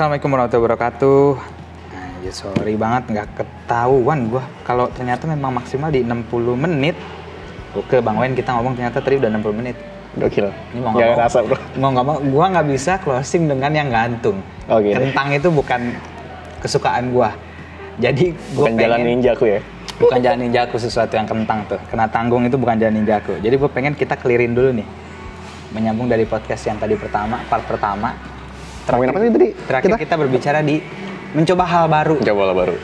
Assalamualaikum warahmatullahi wabarakatuh. Anjir, sorry banget nggak ketahuan gua kalau ternyata memang maksimal di 60 menit. Oke, Bang Wen kita ngomong ternyata tadi udah 60 menit. Gokil. Ini mau Gak nggak mau, ngerasa bro. mau nggak mau, gua nggak bisa closing dengan yang gantung. Oh, gitu. Kentang itu bukan kesukaan gua. Jadi gua Bukan jalan pengen- ninja aku ya. bukan jalan ninjaku sesuatu yang kentang tuh. Kena tanggung itu bukan jalan ninjaku. Jadi gue pengen kita clearin dulu nih. Menyambung dari podcast yang tadi pertama, part pertama. Ngomongin apa sih tadi? Terakhir kita, berbicara di mencoba hal baru. Coba lah baru.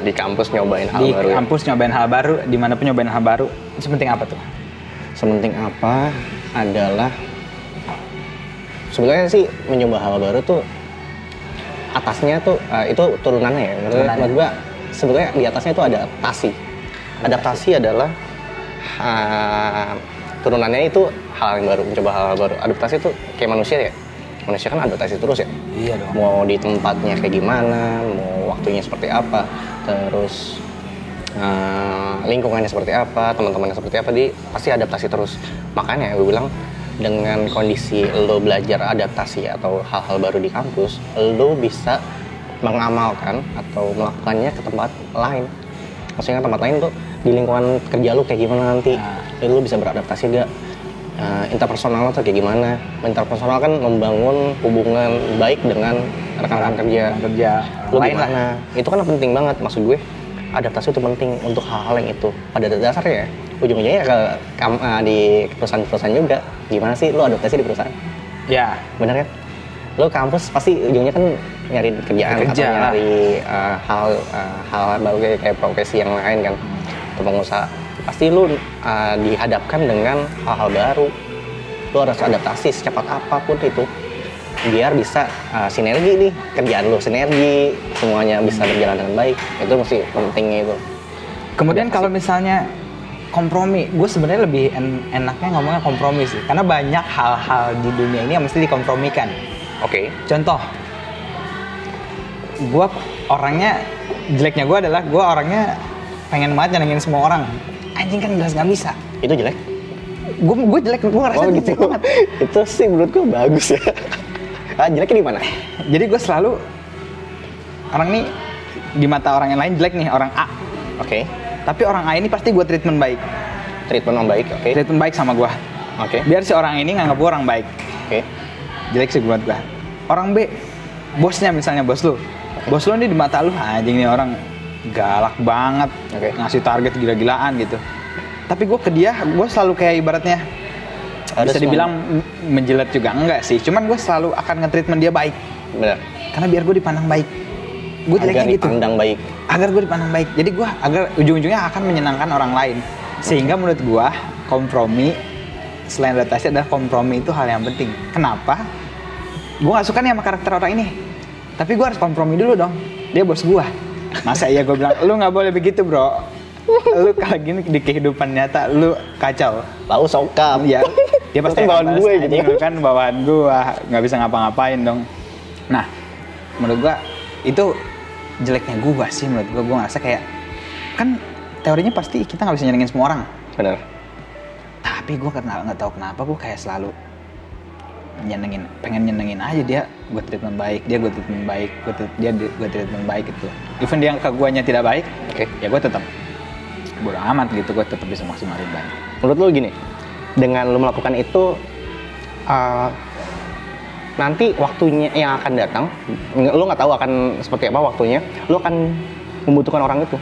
Di kampus nyobain hal di baru ya. kampus nyobain hal baru, di mana pun nyobain hal baru. Itu penting apa tuh? Sementing apa adalah sebenarnya sih mencoba hal baru tuh atasnya tuh eh, itu turunannya ya. Menurut, gua sebenarnya di atasnya itu ada adaptasi. Adaptasi adalah ah, turunannya itu hal yang baru, mencoba hal, baru. Adaptasi itu kayak manusia ya. Manusia kan adaptasi terus ya. Iya dong. mau di tempatnya kayak gimana, mau waktunya seperti apa, terus eh, lingkungannya seperti apa, teman-temannya seperti apa, di pasti adaptasi terus. Makanya gue bilang dengan kondisi lo belajar adaptasi atau hal-hal baru di kampus, lo bisa mengamalkan atau melakukannya ke tempat lain. Maksudnya tempat lain tuh di lingkungan kerja lo kayak gimana nanti, lo bisa beradaptasi gak? Uh, interpersonal atau kayak gimana? Interpersonal kan membangun hubungan baik dengan rekan-rekan kerja. Kerja. Lu lain lah. gimana itu kan penting banget. Maksud gue adaptasi itu penting untuk hal-hal yang itu. Pada dasarnya ya ujung-ujungnya ya ke kam- uh, di perusahaan-perusahaan juga. Gimana sih lu adaptasi di perusahaan? Ya, bener kan? Lu kampus pasti ujungnya kan nyari kerjaan Kerja. atau nyari uh, hal uh, hal baru kayak, kayak profesi yang lain kan. Atau pengusaha pasti lu uh, dihadapkan dengan hal-hal baru. Lu harus adaptasi secepat apa pun itu biar bisa uh, sinergi nih kerjaan lu sinergi semuanya bisa berjalan dengan baik. Itu mesti pentingnya itu. Kemudian kalau misalnya kompromi, gue sebenarnya lebih en- enaknya ngomongnya kompromi sih, karena banyak hal-hal di dunia ini yang mesti dikompromikan. oke. Contoh, gue orangnya jeleknya gue adalah gue orangnya pengen banget nyenengin semua orang. Anjing kan jelas nggak bisa. itu jelek Gue gue jelek, gue ngerasa oh gitu jelek banget. itu sih menurut gue bagus ya ah, jeleknya di mana Jadi gue selalu orang nih di mata orang yang lain jelek nih orang A. oke Tapi orang A ini pasti gue treatment baik, treatment yang baik oke treatment baik sama gue. oke Biar si orang ini nganggap gue orang baik. oke Jelek sih buat gue. Orang B, bosnya misalnya bos lu. Bos lu nih di mata lu anjing nih orang galak banget, Oke. ngasih target gila-gilaan gitu. Tapi gue ke dia, gue selalu kayak ibaratnya Harus bisa dibilang m- menjilat juga enggak sih. Cuman gue selalu akan nge-treatment dia baik. benar Karena biar gue dipandang baik. Gue jeleknya gitu. dipandang baik Agar gue dipandang baik. Jadi gue agar ujung-ujungnya akan menyenangkan orang lain. Sehingga menurut gue kompromi selain adaptasi adalah kompromi itu hal yang penting. Kenapa? Gue gak suka nih sama karakter orang ini. Tapi gue harus kompromi dulu dong. Dia bos gue. Masa iya gue bilang, lu gak boleh begitu bro. Lu kalau gini di kehidupan nyata, lu kacau. tahu sokap. Iya, dia pasti bawaan gue "Anjing, gitu lu kan bawaan gue, nggak bisa ngapa-ngapain dong. Nah, menurut gue itu jeleknya gue sih menurut gue, gue ngerasa kayak kan teorinya pasti kita nggak bisa nyenengin semua orang. benar Tapi gue kenal nggak tahu kenapa gue kayak selalu nyenengin, pengen nyenengin aja dia, gue treatment baik, dia gue treatment baik, gue dia gue treatment baik gitu. Even dia ke guanya tidak baik, oke. ya gue tetap bodo amat gitu, gue tetap bisa maksimalin baik. menurut lu gini dengan lu melakukan itu uh, nanti waktunya yang akan datang lu nggak tahu akan seperti apa waktunya lu akan membutuhkan orang itu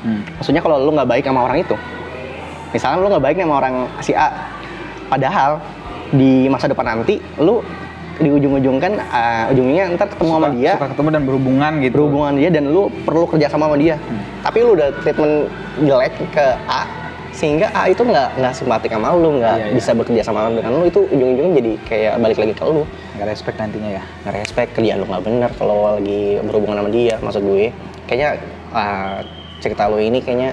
Hmm. maksudnya kalau lu nggak baik sama orang itu misalnya lu nggak baik sama orang si A padahal di masa depan nanti lu di ujung-ujung kan uh, ujungnya ntar ketemu sama Suka- dia. suka ketemu dan berhubungan gitu. berhubungan dia dan lu perlu kerja sama sama dia. Tapi lu udah treatment jelek ke A sehingga A itu nggak nggak simpatik sama lu nggak Iya, iya. bisa bekerja sama dengan lu itu ujung-ujungnya jadi kayak balik lagi ke lu. Nggak respect nantinya ya? Nggak respect kerjaan lu nggak bener kalau lagi berhubungan sama dia maksud gue. Kayaknya ah, cerita lu ini kayaknya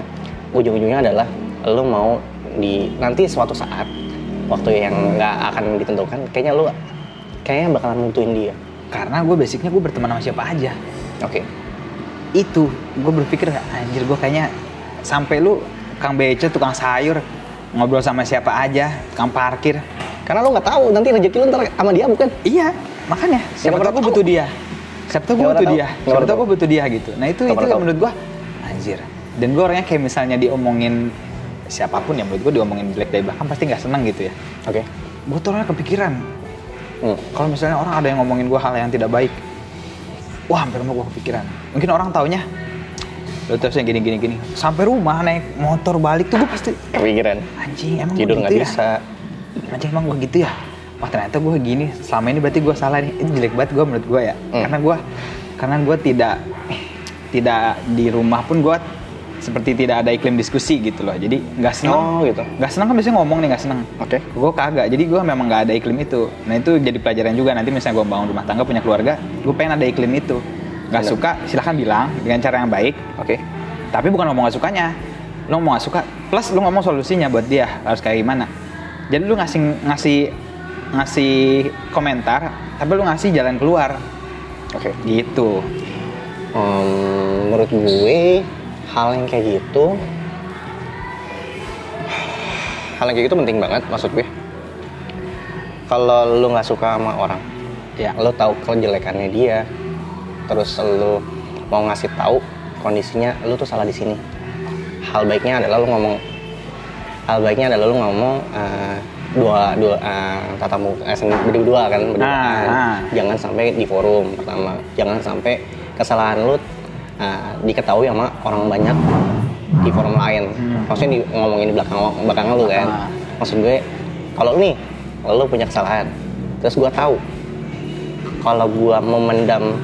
ujung-ujungnya adalah lu mau di nanti suatu saat waktu yang nggak akan ditentukan kayaknya lu kayaknya bakalan mutuin dia. Karena gue basicnya gue berteman sama siapa aja. Oke. Itu gue berpikir anjir gue kayaknya sampai lu kang beco tukang sayur ngobrol sama siapa aja tukang parkir. Karena lo nggak tahu nanti rezeki lo ntar sama dia bukan? iya makanya. Siapa Siapa tahu gue butuh dia. Siapa tahu gue butuh dia. Siapa tahu. gue butuh dia gitu. Nah itu itu yang menurut gue anjir. Dan gue orangnya kayak misalnya diomongin siapa pun ya menurut gue diomongin jelek dari belakang pasti nggak seneng gitu ya. Oke. gue tuh orangnya kepikiran Hmm. kalau misalnya orang ada yang ngomongin gue hal yang tidak baik wah hampir mau gue kepikiran mungkin orang taunya lo terusnya gini gini gini sampai rumah naik motor balik tuh gue pasti Kepikiran. anjing emang Tidur gue nggak gitu ya bisa. anjing emang gue gitu ya wah ternyata gue gini selama ini berarti gue salah nih itu jelek banget gue menurut gue ya Hmm. karena gue karena gue tidak tidak di rumah pun gue seperti tidak ada iklim diskusi gitu loh. Jadi nggak seneng Oh, gitu. nggak seneng kan biasanya ngomong nih nggak seneng. Oke. gue kagak. Jadi gue memang nggak ada iklim itu. Nah itu jadi pelajaran juga. Nanti misalnya gue bangun rumah tangga punya keluarga gue pengen ada iklim itu. Nggak suka silahkan bilang dengan cara yang baik. Oke. tapi bukan ngomong gak sukanya. Lo ngomong gak suka plus lo ngomong solusinya buat dia harus kayak gimana. Jadi lu ngasih ngasih ngasih komentar tapi lu ngasih jalan keluar. Oke. gitu. Em, menurut gue hal yang kayak gitu. Hal yang kayak gitu penting banget maksud gue. Kalau lu nggak suka sama orang ya. lu tahu kejelekannya dia terus lu mau ngasih tahu kondisinya lu tuh salah di sini. Hal baiknya adalah lu ngomong hal baiknya adalah lu ngomong eh, dua dua eh, tatamu eh, sen- berdua kan berdua. Ah, ah. jangan sampai di forum pertama jangan sampai kesalahan lu eh, diketahui sama orang banyak di forum lain. Hmm. maksudnya di, ngomongin di belakang belakang lu kan? Ah. maksud gue kalau nih lu punya kesalahan terus gue tahu kalau gue memendam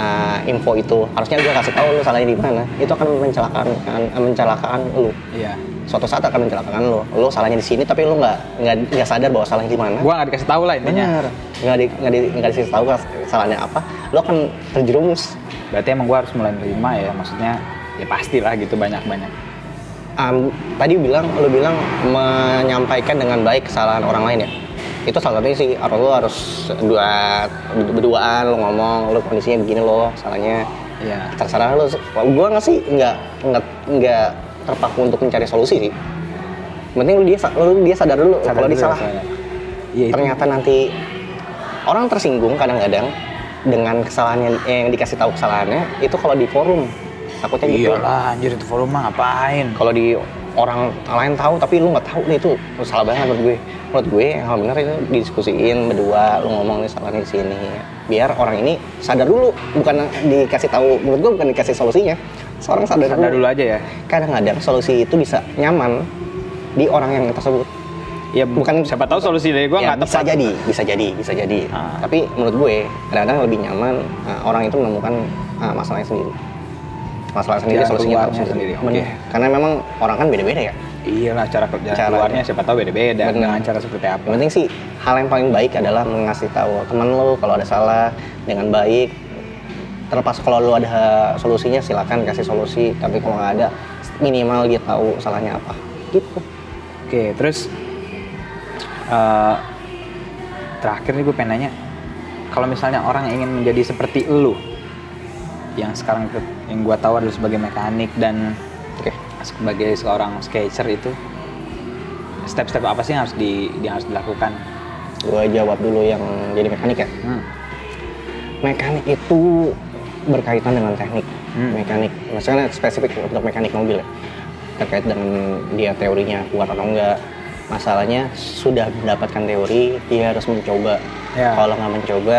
uh, info itu harusnya gue kasih tahu lu salahnya di mana itu akan mencelakakan akan mencelakakan lu. Iya. Suatu saat akan mencelakakan lu. Lu salahnya di sini tapi lu nggak nggak sadar bahwa salahnya di mana. Gua nggak dikasih tahu lah intinya. Benar. Nggak di nggak di dikasih tahu salahnya apa. Lu akan terjerumus berarti emang gua harus mulai nerima ya maksudnya ya pastilah gitu banyak banyak um, tadi bilang lu bilang menyampaikan dengan baik kesalahan orang lain ya? Itu salah satunya sih harus lu harus dua berduaan lu ngomong lu kondisinya begini loh salahnya. Iya. Terserah lu gue nggak sih nggak nggak nggak terpaku untuk mencari solusi sih. Penting lu dia lu dia sadar dulu Sadar kalau dia ya, salah. itu. Ternyata nanti orang tersinggung kadang-kadang dengan kesalahannya eh, yang dikasih tahu kesalahannya itu kalau di forum. Takutnya gitu. Iyalah anjir itu forum mah ngapain? Kalau di orang lain tahu tapi lu nggak tahu nih itu salah banget menurut gue. Menurut gue yang hal benar itu didiskusiin berdua lu ngomong nih salahnya di sini. Biar orang ini sadar dulu bukan dikasih tahu menurut gue bukan dikasih solusinya. Seorang sadar, sadar dulu. aja ya? Kadang-kadang solusi itu bisa nyaman di orang yang tersebut ya Bukan- siapa tahu solusi dari gua Ya, nggak bisa tepat jadi bisa jadi bisa jadi Ah. tapi menurut gue kadang-kadang lebih nyaman uh, orang itu menemukan uh, masalahnya sendiri masalah sendiri Jalan solusinya keluarnya sendiri, oke. Bener. karena memang orang kan beda-beda ya iyalah cara kerja Caranya. keluarnya siapa tahu beda-beda dengan cara seperti apa Yang penting sih hal yang paling baik adalah mengasih tahu teman lo kalau ada salah dengan baik. Terlepas kalau lo ada solusinya silakan kasih solusi. Tapi kalau nggak ada minimal dia tahu salahnya apa. Gitu. Oke, terus eh, terakhir nih gue pengen nanya, kalau misalnya orang ingin menjadi seperti lu, yang sekarang yang gue tahu adalah sebagai mekanik dan Oke. sebagai seorang skater itu, step-step apa sih yang harus di yang harus dilakukan? Gue jawab dulu yang jadi mekanik ya. Hmm. Mekanik itu berkaitan dengan teknik. Hmm. Mekanik, maksudnya spesifik untuk mekanik mobil ya. Terkait dengan dia teorinya kuat atau enggak. Masalahnya sudah mendapatkan teori, dia harus mencoba. Ya. Kalau nggak mencoba,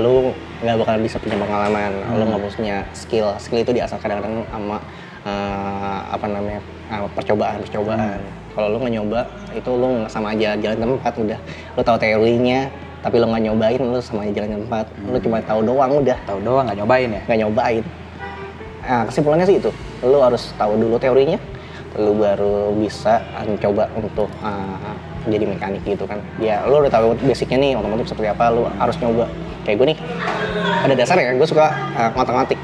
lu nggak bakal bisa punya pengalaman. Lu Hmm. nggak punya skill. Skill itu diasah kadang-kadang sama eh, apa namanya eh, percobaan-percobaan. Hmm. Kalau lu nggak nyoba, itu lu sama aja jalan tempat udah. Lu tahu teorinya, tapi lu nggak nyobain, lu sama aja jalan tempat. Lu Hmm. cuma tahu doang udah Tahu doang nggak nyobain ya? nggak nyobain. Nah, kesimpulannya sih itu. Lu harus tahu dulu teorinya, lu baru bisa mencoba untuk uh, jadi mekanik gitu kan. Ya, lu udah tahu basicnya nih otomotif seperti apa, lu harus nyoba. Kayak gue nih, ada dasar ya, gue suka uh, ngotak-ngatik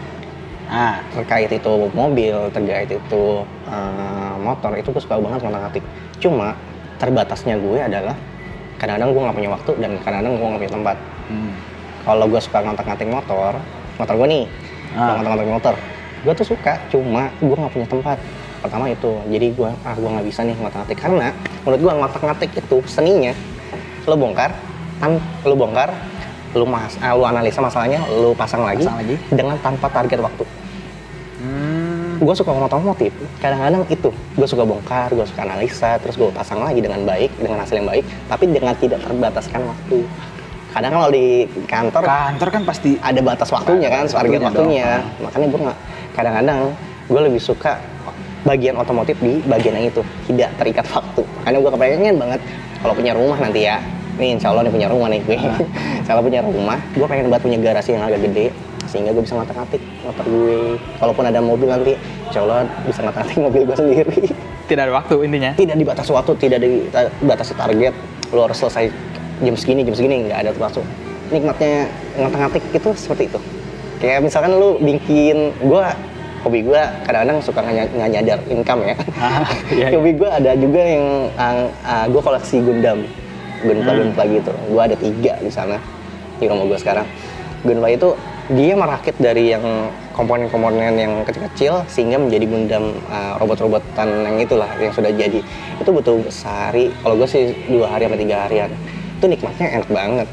Ah, terkait itu mobil, terkait itu uh, motor, itu gue suka banget ngotak-ngatik. Cuma terbatasnya gue adalah kadang-kadang gue nggak punya waktu dan kadang-kadang gue nggak punya tempat hmm. kalau gue suka ngotak-ngatik motor motor gue nih Ah. ngotak-ngatik motor gue tuh suka cuma gue nggak punya tempat pertama itu jadi gue ah gue nggak bisa nih ngotak-ngatik karena menurut gue ngotak-ngatik itu seninya lo bongkar tam lo bongkar lu mas ah, lu analisa masalahnya lu pasang lagi, Pasang lagi. dengan tanpa target waktu Hmm. gue suka ngomong otomotif kadang-kadang itu gue suka bongkar gue suka analisa terus gue pasang lagi dengan baik dengan hasil yang baik tapi dengan tidak terbataskan waktu kadang kalau di kantor Kantor kan pasti ada batas waktunya kan, target waktunya waktunya. dong. Makanya gue nggak kadang-kadang gue lebih suka bagian otomotif di bagian yang itu tidak terikat waktu. Karena gue kepengen banget kalau punya rumah nanti ya. Nih insya Allah nih punya rumah nih gue. insya Allah punya rumah, gue pengen banget punya garasi yang agak gede sehingga gue bisa ngotak-ngatik motor gue. Kalaupun ada mobil nanti, insya Allah bisa ngotak-ngatik mobil gue sendiri. tidak ada waktu intinya. tidak dibatasi waktu, tidak dibatasi target. Lo harus selesai jam segini, jam segini nggak ada waktu. Nikmatnya ngotak-ngatik itu seperti itu. Kayak misalkan lu bikin, gua hobi gua kadang-kadang suka nggak ny- nggak nyadar income ya. Ah, iya, iya. hobi gua ada juga yang uh, uh, gua koleksi Gundam, Gunpla Hmm. Gitu. Gua ada tiga di sana di rumah gua sekarang. Gunpla itu dia merakit dari yang komponen-komponen yang kecil-kecil sehingga menjadi Gundam uh, robot-robotan yang itulah yang sudah jadi. Itu butuh sehari. Kalau gue sih dua hari sampai tiga harian. Itu nikmatnya enak banget.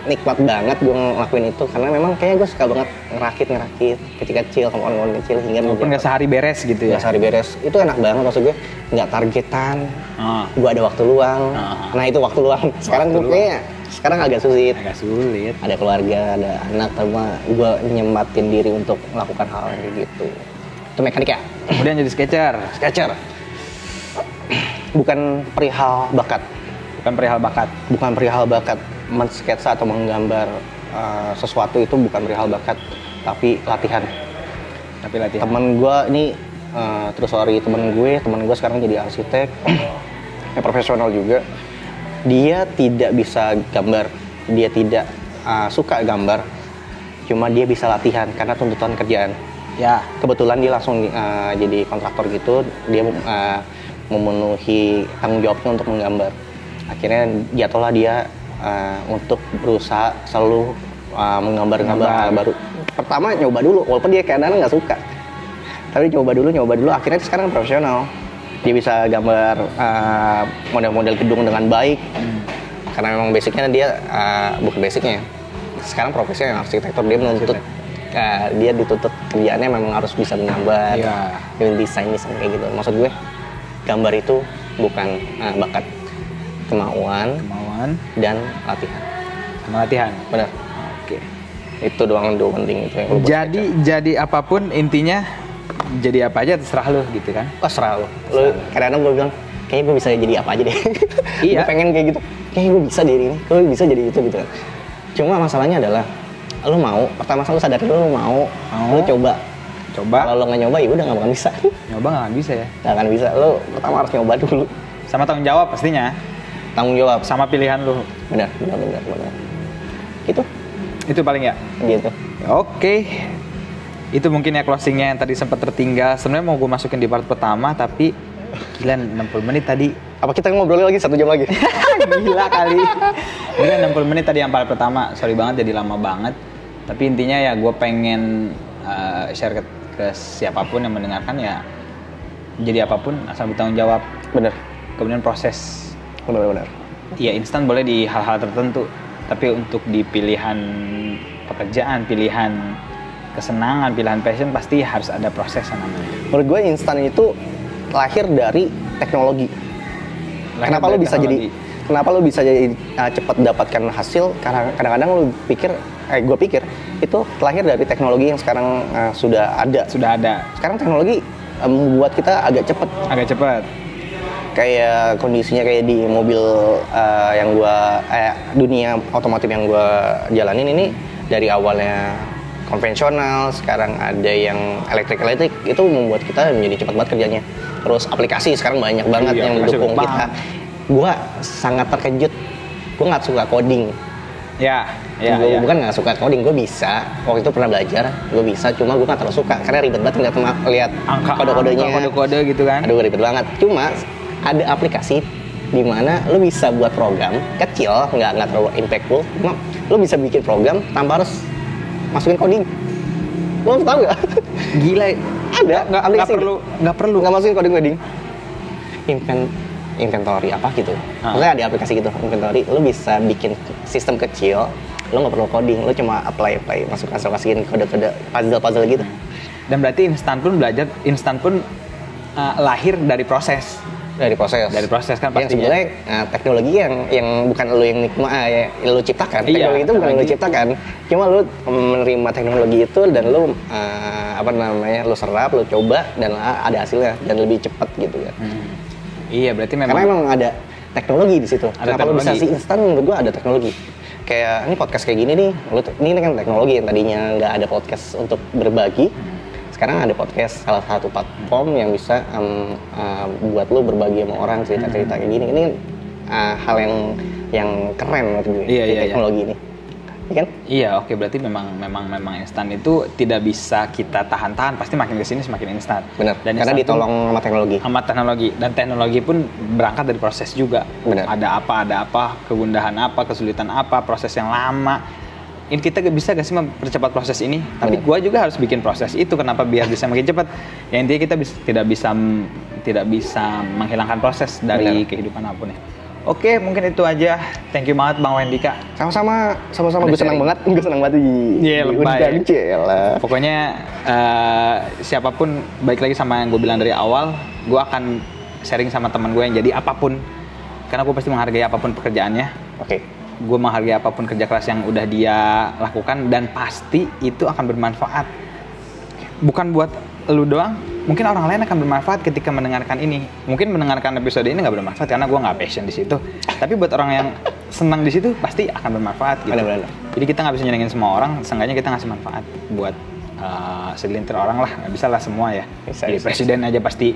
Nikmat banget gue ngelakuin itu karena memang kayaknya gue suka banget ngerakit ngerakit kecil-kecil komponen-komponen kecil hingga Walaupun nggak sehari beres gitu ya. nggak sehari beres. Itu enak banget maksud gue. Nggak targetan. Ah, Gue ada waktu luang. Ah. Nah itu waktu luang. Sekarang gue luang. kayaknya sekarang agak sulit agak sulit. ada keluarga, ada anak, sama gue nyempatin diri untuk melakukan hal yang kayak gitu. Itu mekanik ya, Kemudian jadi sketcher, sketcher. Bukan perihal bakat, bukan perihal bakat. bukan perihal bakat mensketsa atau menggambar uh, sesuatu itu bukan perihal bakat, tapi latihan. Tapi latihan. Temen gue ini, uh, terus sorry temen gue, temen gue sekarang jadi arsitek, ya profesional juga. Dia tidak bisa gambar, dia tidak uh, suka gambar, cuma dia bisa latihan karena tuntutan kerjaan. Ya, Kebetulan dia langsung uh, jadi kontraktor gitu, dia uh, memenuhi tanggung jawabnya untuk menggambar. Akhirnya jatuhlah dia uh, untuk berusaha selalu uh, menggambar-gambar hal baru. Pertama nyoba dulu, walaupun dia kadang nggak suka. Tapi nyoba dulu, nyoba dulu. Akhirnya sekarang profesional. Dia bisa gambar uh, model-model gedung dengan baik. Karena memang basicnya dia uh, bukan basicnya. Sekarang profesinya arsitektur dia menuntut uh, dia dituntut kerjaannya memang harus bisa menggambar, dan desain desain kayak gitu. Maksud gue gambar itu bukan uh, bakat, kemauan kemauan dan latihan. sama latihan. Benar. Oke. Itu doang dua penting itu yang lu buat Jadi jadi apa pun intinya jadi apa aja terserah lu gitu kan. Oh serah lu. Lu kadang-kadang gue bilang, kayaknya gue bisa jadi apa aja deh. Iya. gue pengen kayak gitu. Kayaknya gue bisa jadi ini, gue bisa jadi itu gitu kan. Cuma masalahnya adalah, lu mau, pertama lu sadar dulu lu mau, Mau. lu coba. Coba Kalau lu nggak nyoba ya udah nggak bakal bisa. nyoba nggak akan bisa ya. Nggak akan bisa. Lu pertama harus nyoba dulu. Sama tanggung jawab pastinya. Tanggung jawab. Sama pilihan lu. Benar, benar, benar, benar. Gitu, Itu paling ya. gitu. Oke. Itu mungkin ya closingnya yang tadi sempat tertinggal. Sebenarnya mau gue masukin di part pertama tapi gila 60 menit tadi. Apa kita ngobrol lagi satu jam lagi? gila kali. Gila 60 menit tadi yang part pertama. Sorry banget jadi lama banget. Tapi intinya ya gue pengen uh, share ke, ke siapa pun yang mendengarkan ya jadi apa pun asal bertanggung jawab. benar, Kemudian proses benar, benar. ya instan boleh di hal-hal tertentu tapi untuk di pilihan pekerjaan pilihan kesenangan pilihan passion pasti harus ada proses yang namanya. Menurut gue instan itu lahir dari teknologi. Lahir kenapa dari lu bisa jadi kenapa lu bisa jadi uh, cepat dapatkan hasil? Karena kadang-kadang lu pikir eh gue pikir itu lahir dari teknologi yang sekarang uh, sudah ada. Sudah ada. Sekarang teknologi uh, membuat kita agak cepat. Agak cepat kayak kondisinya kayak di mobil uh, yang gua eh, dunia otomotif yang gua jalanin ini dari awalnya konvensional sekarang ada yang elektrik elektrik itu membuat kita menjadi cepat banget kerjanya. Terus aplikasi sekarang banyak banget Iya, yang mendukung kita. Gua sangat terkejut. Gua nggak suka coding. Ya ya, Gua ya. bukan nggak suka coding gue bisa. Waktu itu pernah belajar gue bisa. Cuma gue nggak terlalu suka karena ribet banget nggak lihat kode-kodenya. kode-kode gitu kan? Aduh ribet banget. Cuma ada aplikasi di mana lo bisa buat program kecil, nggak nggak terlalu impactful. Cuma lo bisa bikin program tanpa harus masukin coding. Lo tau nggak? gila ada nggak aplikasi perlu nggak perlu nggak masukin coding coding. Invent inventory apa gitu. Ah. Maksudnya ada aplikasi gitu, inventory. Lo bisa bikin sistem kecil lo nggak perlu coding lo cuma apply apply masuk masuk masukin kode-kode puzzle puzzle gitu Dan berarti instan pun belajar, instan pun uh, lahir dari proses. Dari proses. Dari proses kan yang pastinya. sebenarnya nah, teknologi yang yang bukan lo yang nikma ah, ya, lo ciptakan. Iya, teknologi itu bukan lo teknologi. ciptakan. Cuma lo menerima teknologi itu dan lo ah, apa namanya lo serap lo coba dan ada hasilnya. Dan lebih cepat gitu kan Iya, berarti memang karena emang ada teknologi di situ. Ada kenapa lo bisa teknologi. sih instan? Menurut gua ada teknologi. Kayak ini podcast kayak gini nih. Lo ini kan teknologi yang tadinya nggak ada podcast untuk berbagi sekarang ada podcast salah satu platform yang bisa em, eh, buat lo berbagi sama orang cerita-cerita kayak gini ini eh, hal yang yang keren menurut gue Iya, di iya, iya. teknologi ini Iya kan Iya, oke berarti memang memang memang instan itu tidak bisa kita tahan-tahan, pasti makin ke sini semakin instan. benar Dan karena ditolong sama teknologi sama teknologi dan teknologi pun berangkat dari proses juga. Benar. Ada apa, ada apa, kegundahan apa, kesulitan apa, proses yang lama. Ini kita bisa gak sih mempercepat proses ini? Tapi Benar. gua juga harus bikin proses itu. Kenapa biar bisa makin cepat? Ya intinya kita bis- tidak bisa tidak bisa menghilangkan proses dari Benar. kehidupan apa pun ya. Oke, mungkin itu aja. Thank you banget Bang Wendika. sama-sama sama-sama gue senang banget gue senang banget di Iya, lebay. Pokoknya eh, siapa pun baik lagi sama yang gue bilang dari awal, gue akan sharing sama teman gue yang jadi apa pun, karena gue pasti menghargai apa pun pekerjaannya. oke Gue menghargai apa pun kerja keras yang udah dia lakukan dan pasti itu akan bermanfaat. Bukan buat lu doang, mungkin orang lain akan bermanfaat ketika mendengarkan ini. Mungkin mendengarkan episode ini nggak bermanfaat karena gue nggak passion di situ. Tapi buat orang yang senang di situ pasti akan bermanfaat gitu. Benar-benar. Jadi kita nggak bisa nyenengin semua orang, seenggaknya kita ngasih manfaat buat uh, segelintir orang lah, nggak bisa lah semua ya. Bisa, Jadi bisa, presiden aja pasti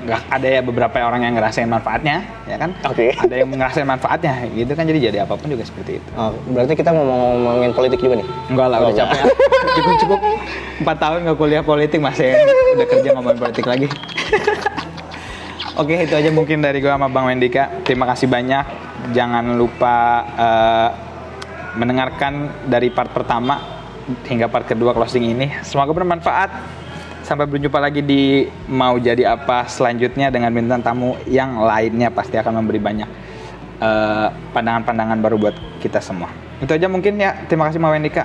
nggak ada ya beberapa orang yang ngerasain manfaatnya, ya kan? Oke. Ada yang ngerasain manfaatnya, gitu kan. Jadi jadi apa pun juga seperti itu. Oh, berarti kita mau ngomongin politik juga nih Enggak lah, Oh, udah capek. cukup cukup empat tahun nggak kuliah politik masih udah kerja ngomongin politik lagi. Oke, itu aja mungkin dari gua sama Bang Wendika. Terima kasih banyak. Jangan lupa eh, mendengarkan dari part pertama hingga part kedua closing ini. Semoga bermanfaat. Sampai berjumpa lagi di mau jadi apa selanjutnya dengan bintang tamu yang lainnya pasti akan memberi banyak eh, pandangan-pandangan baru buat kita semua. Itu aja mungkin ya. Terima kasih Mbak Wendika.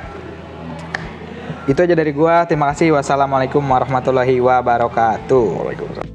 Itu aja dari gua. Terima kasih. Wassalamualaikum warahmatullahi wabarakatuh. Waalaikumsalam